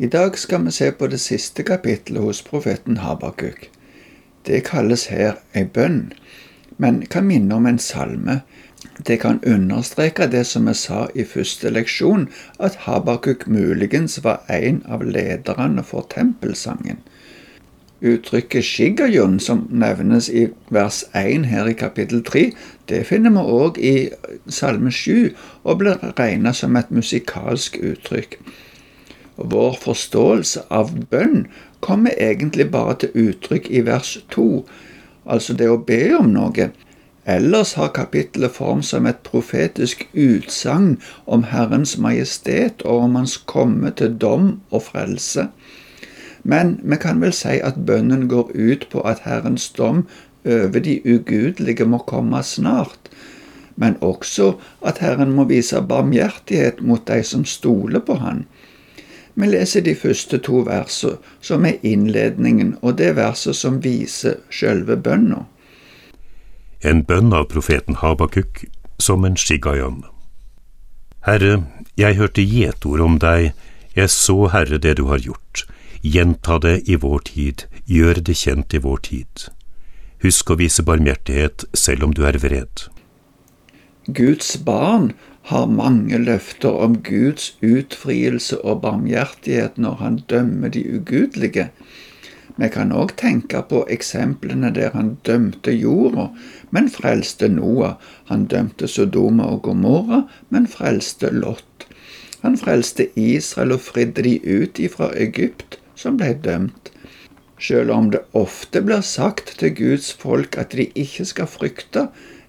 I dag skal vi se på det siste kapittelet hos profeten Habakuk. Det kalles her ei bønn, men kan minne om en salme. Det kan understreke det som vi sa i første leksjon, at Habakuk muligens var en av lederne for tempelsangen. Uttrykket shigayon, som nevnes i vers 1 her i kapittel 3, det finner vi òg i Salme 7, og blir regnet som et musikalsk uttrykk. Vår forståelse av bønn kommer egentlig bare til uttrykk i vers 2, altså det å be om noe. Ellers har kapittelet form som et profetisk utsagn om Herrens majestet og om Hans komme til dom og frelse. Men vi kan vel si at bønnen går ut på at Herrens dom over de ugudelige må komme snart, men også at Herren må vise barmhjertighet mot de som stoler på Han. Vi leser de første to versene, som er innledningen, og det verset som viser sjølve bønna. En bønn av profeten Habakuk som en shigayon. Herre, jeg hørte gjetord om deg, jeg så, Herre, det du har gjort. Gjenta det i vår tid, gjør det kjent i vår tid. Husk å vise barmhjertighet selv om du er vred. Guds barn har mange løfter om Guds utfrielse og barmhjertighet når han dømmer de ugudelige. Vi kan òg tenke på eksemplene der han dømte jorda, men frelste Noah. Han dømte Sodoma og Gomorra, men frelste Lot. Han frelste Israel og fridde de ut ifra Egypt, som ble dømt. Selv om det ofte blir sagt til Guds folk at de ikke skal frykte,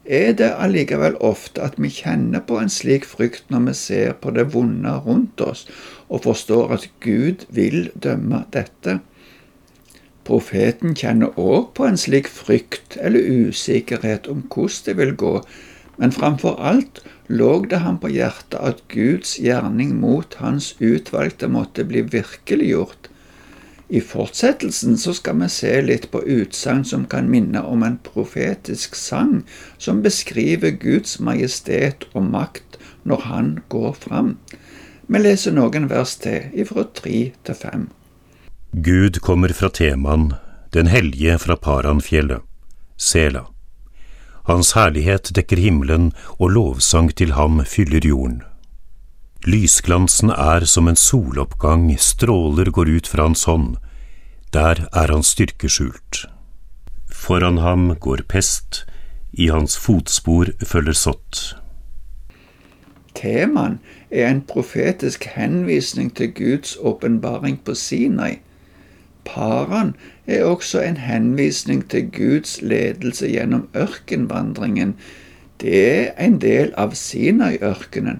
er det allikevel ofte at vi kjenner på en slik frykt når vi ser på det vonde rundt oss og forstår at Gud vil dømme dette. Profeten kjenner òg på en slik frykt eller usikkerhet om hvordan det vil gå, men framfor alt lå det ham på hjertet at Guds gjerning mot hans utvalgte måtte bli virkeliggjort, i fortsettelsen så skal vi se litt på utsagn som kan minne om en profetisk sang, som beskriver Guds majestet og makt når Han går fram. Vi leser noen vers til, ifra tre til fem. Gud kommer fra Teman, den hellige fra Paranfjellet, Sela. Hans herlighet dekker himmelen, og lovsang til ham fyller jorden. Lysglansen er som en soloppgang, stråler går ut fra hans hånd, der er hans styrke skjult. Foran ham går pest, i hans fotspor følger sott. Temaen er en profetisk henvisning til Guds åpenbaring på Sinai. Paran er også en henvisning til Guds ledelse gjennom ørkenvandringen. Det er en del av Sinai-ørkenen.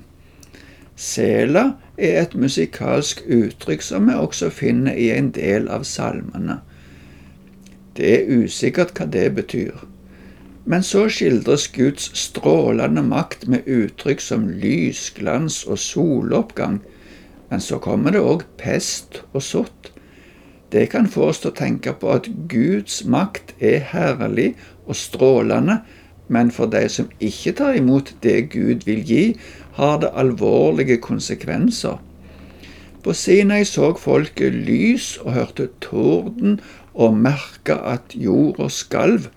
Sela er et musikalsk uttrykk som vi også finner i en del av salmene. Det er usikkert hva det betyr. Men så skildres Guds strålende makt med uttrykk som lys, glans og soloppgang. Men så kommer det òg pest og sott. Det kan få oss til å tenke på at Guds makt er herlig og strålende, men for de som ikke tar imot det Gud vil gi, har det alvorlige konsekvenser. På Sinai så folket lys og hørte torden og merka at jorda skalv,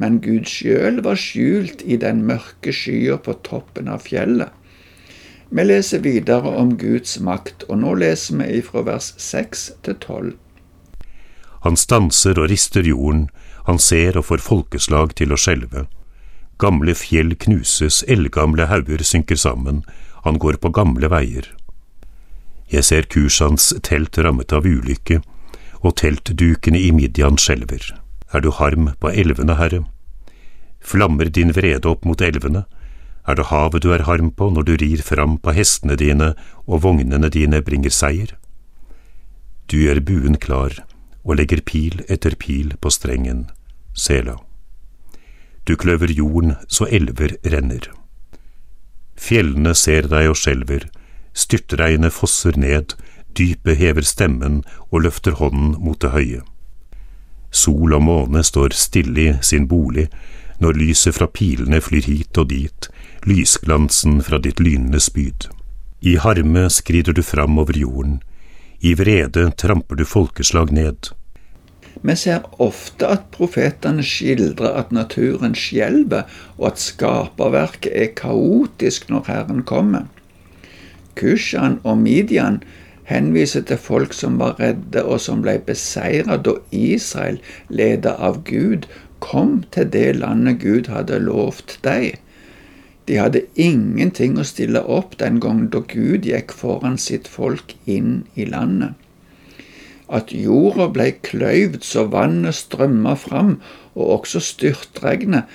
men Gud sjøl var skjult i den mørke skya på toppen av fjellet. Vi leser videre om Guds makt, og nå leser vi ifra vers 6 til 12. Han stanser og rister jorden, han ser og får folkeslag til å skjelve. Gamle fjell knuses, eldgamle hauger synker sammen, han går på gamle veier. Jeg ser Kushans telt rammet av ulykke, og teltdukene i Midian skjelver. Er du harm på elvene, Herre? Flammer din vrede opp mot elvene? Er det havet du er harm på når du rir fram på hestene dine og vognene dine bringer seier? Du gjør buen klar og legger pil etter pil på strengen, Sela. Du kløver jorden så elver renner. Fjellene ser deg og skjelver, styrtregnet fosser ned, dypet hever stemmen og løfter hånden mot det høye. Sol og måne står stille i sin bolig når lyset fra pilene flyr hit og dit, lysglansen fra ditt lynende spyd. I harme skrider du fram over jorden, I vrede tramper du folkeslag ned. Vi ser ofte at profetene skildrer at naturen skjelver, og at skaperverket er kaotisk når Herren kommer. Kushan og Midian henviser til folk som var redde og som ble beseiret da Israel, ledet av Gud, kom til det landet Gud hadde lovt dem. De hadde ingenting å stille opp den gangen da Gud gikk foran sitt folk inn i landet. At jorda ble kløyvd så vannet strømma fram, og også styrtregnet,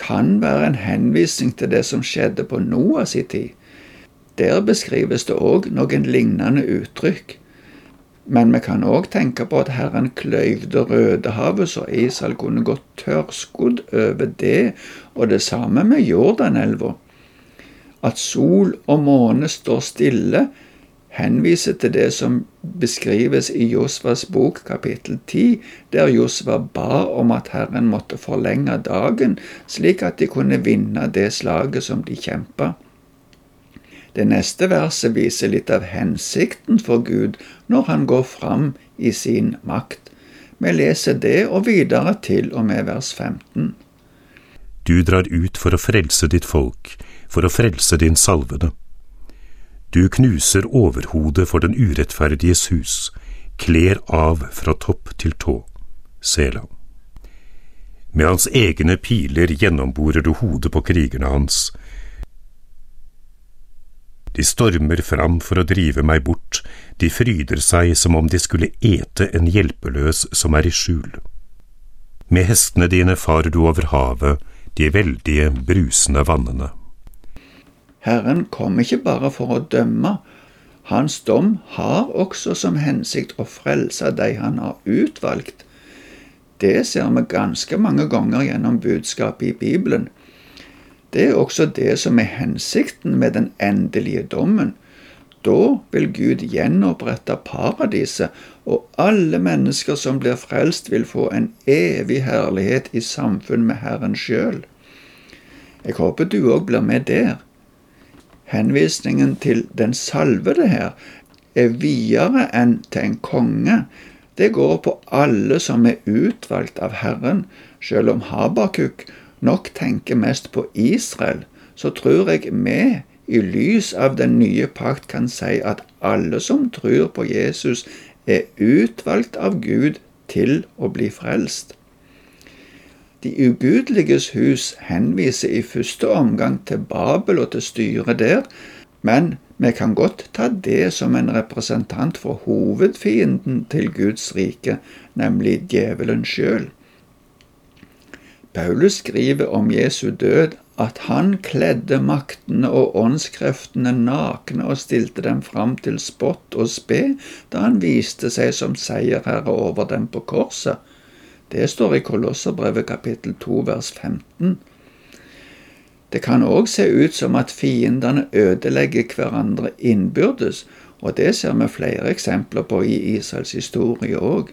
kan være en henvisning til det som skjedde på Noahs tid. Der beskrives det òg noen lignende uttrykk. Men vi kan òg tenke på at Herren kløyvde Rødehavet så Israel kunne gått tørrskodd over det, og det samme med Jordanelva. At sol og måne står stille, henviser til det som beskrives i Josvas bok kapittel 10, der Josva ba om at Herren måtte forlenge dagen, slik at de kunne vinne det slaget som de kjempa. Det neste verset viser litt av hensikten for Gud når han går fram i sin makt. Vi leser det og videre til og med vers 15. Du drar ut for å frelse ditt folk, for å frelse din salvede. Du knuser overhodet for den urettferdiges hus, kler av fra topp til tå. Sela. Med hans egne piler gjennomborer du hodet på krigerne hans, de stormer fram for å drive meg bort, de fryder seg som om de skulle ete en hjelpeløs som er i skjul. Med hestene dine farer du over havet, de veldige, brusende vannene. Herren kom ikke bare for å dømme, hans dom har også som hensikt å frelse de han har utvalgt. Det ser vi ganske mange ganger gjennom budskapet i Bibelen. Det er også det som er hensikten med den endelige dommen. Da vil Gud gjenopprette paradiset, og alle mennesker som blir frelst, vil få en evig herlighet i samfunn med Herren sjøl. Jeg håper du òg blir med der. Henvisningen til den salvede her er videre enn til en konge. Det går på alle som er utvalgt av Herren, Selv om Habakuk nok tenker mest på Israel, så tror jeg vi i lys av den nye pakt kan si at alle som tror på Jesus, er utvalgt av Gud til å bli frelst. De ugudeliges hus henviser i første omgang til Babel og til styret der, men vi kan godt ta det som en representant for hovedfienden til Guds rike, nemlig djevelen sjøl. Paulus skriver om Jesu død at han kledde maktene og åndskreftene nakne og stilte dem fram til spott og spe da han viste seg som seierherre over dem på korset. Det står i Kolosserbrevet kapittel 2 vers 15. Det kan òg se ut som at fiendene ødelegger hverandre innbyrdes, og det ser vi flere eksempler på i Israels historie òg.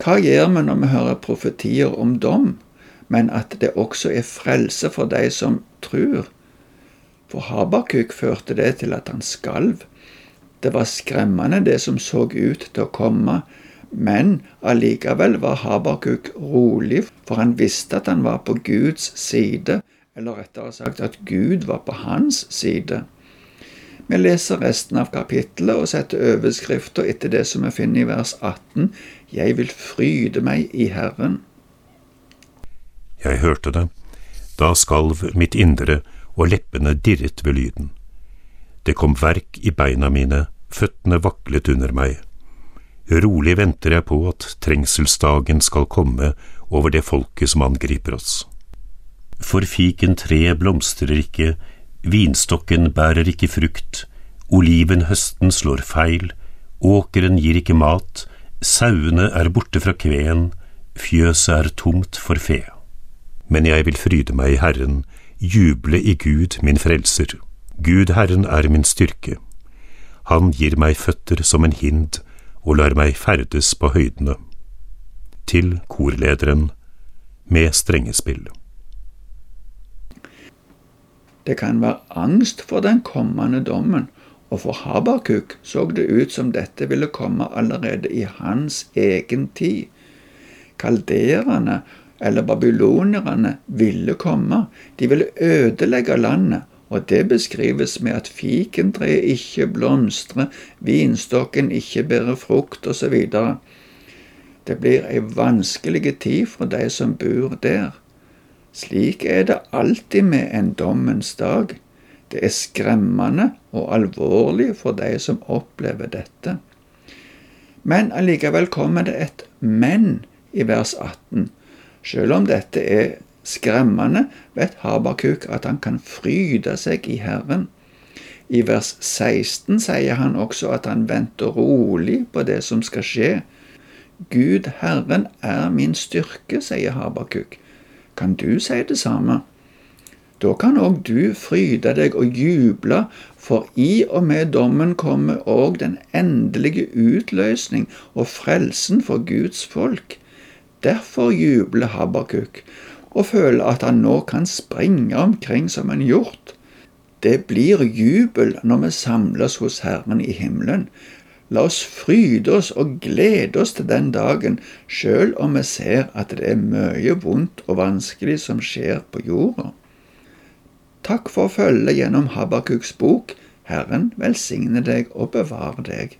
Hva gjør vi når vi hører profetier om dom, men at det også er frelse for de som tror? For Habakuk førte det til at han skalv. Det var skremmende, det som så ut til å komme, men allikevel var Habakuk rolig, for han visste at han var på Guds side, eller rettere sagt at Gud var på hans side. Vi leser resten av kapittelet og setter overskrifter etter det som vi finner i vers 18. Jeg vil fryde meg i Herren. Jeg hørte det. Da skalv mitt indre, og leppene dirret ved lyden. Det kom verk i beina mine, føttene vaklet under meg. Rolig venter jeg på at trengselsdagen skal komme over det folket som angriper oss. For fikentreet blomstrer ikke, Vinstokken bærer ikke frukt, olivenhøsten slår feil, åkeren gir ikke mat, sauene er borte fra kveen, fjøset er tomt for fe. Men jeg vil fryde meg i Herren, juble i Gud min frelser. Gud Herren er min styrke. Han gir meg føtter som en hind og lar meg ferdes på høydene. Til korlederen med strengespill. Det kan være angst for den kommende dommen, og for Habakuk så det ut som dette ville komme allerede i hans egen tid. Kaldererne eller babylonerne, ville komme. De ville ødelegge landet, og det beskrives med at fikentreet ikke blomstrer, vinstokken ikke bærer frukt, osv. Det blir ei vanskelig tid for de som bor der. Slik er det alltid med en dommens dag. Det er skremmende og alvorlig for de som opplever dette. Men allikevel kommer det et men i vers 18. Selv om dette er skremmende, vet Habakuk at han kan fryde seg i Herren. I vers 16 sier han også at han venter rolig på det som skal skje. Gud Herren er min styrke, sier Habakuk. Kan du si det samme? Da kan òg du fryde deg og juble, for i og med dommen kommer òg den endelige utløsning og frelsen for Guds folk. Derfor jubler Habakuk og føler at han nå kan springe omkring som en hjort. Det blir jubel når vi samles hos Herren i himmelen. La oss fryde oss og glede oss til den dagen, sjøl om vi ser at det er mye vondt og vanskelig som skjer på jorda. Takk for følget gjennom Habakuks bok. Herren velsigne deg og bevare deg.